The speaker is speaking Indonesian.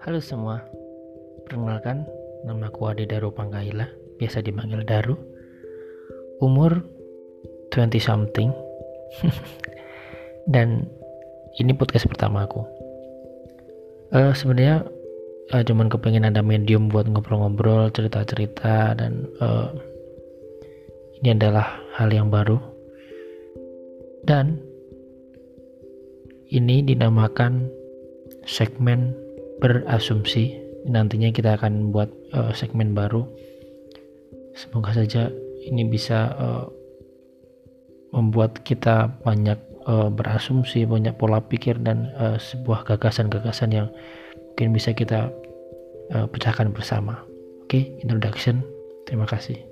Halo semua, perkenalkan nama aku Ade Daru Pangkaila, biasa dipanggil Daru. Umur 20 something. Dan ini podcast pertama aku. Uh, sebenarnya uh, cuman kepengen ada medium buat ngobrol-ngobrol, cerita-cerita dan uh, ini adalah hal yang baru. Dan ini dinamakan segmen berasumsi. Nantinya kita akan buat uh, segmen baru. Semoga saja ini bisa uh, membuat kita banyak uh, berasumsi, banyak pola pikir dan uh, sebuah gagasan-gagasan yang mungkin bisa kita uh, pecahkan bersama. Oke, okay, introduction. Terima kasih.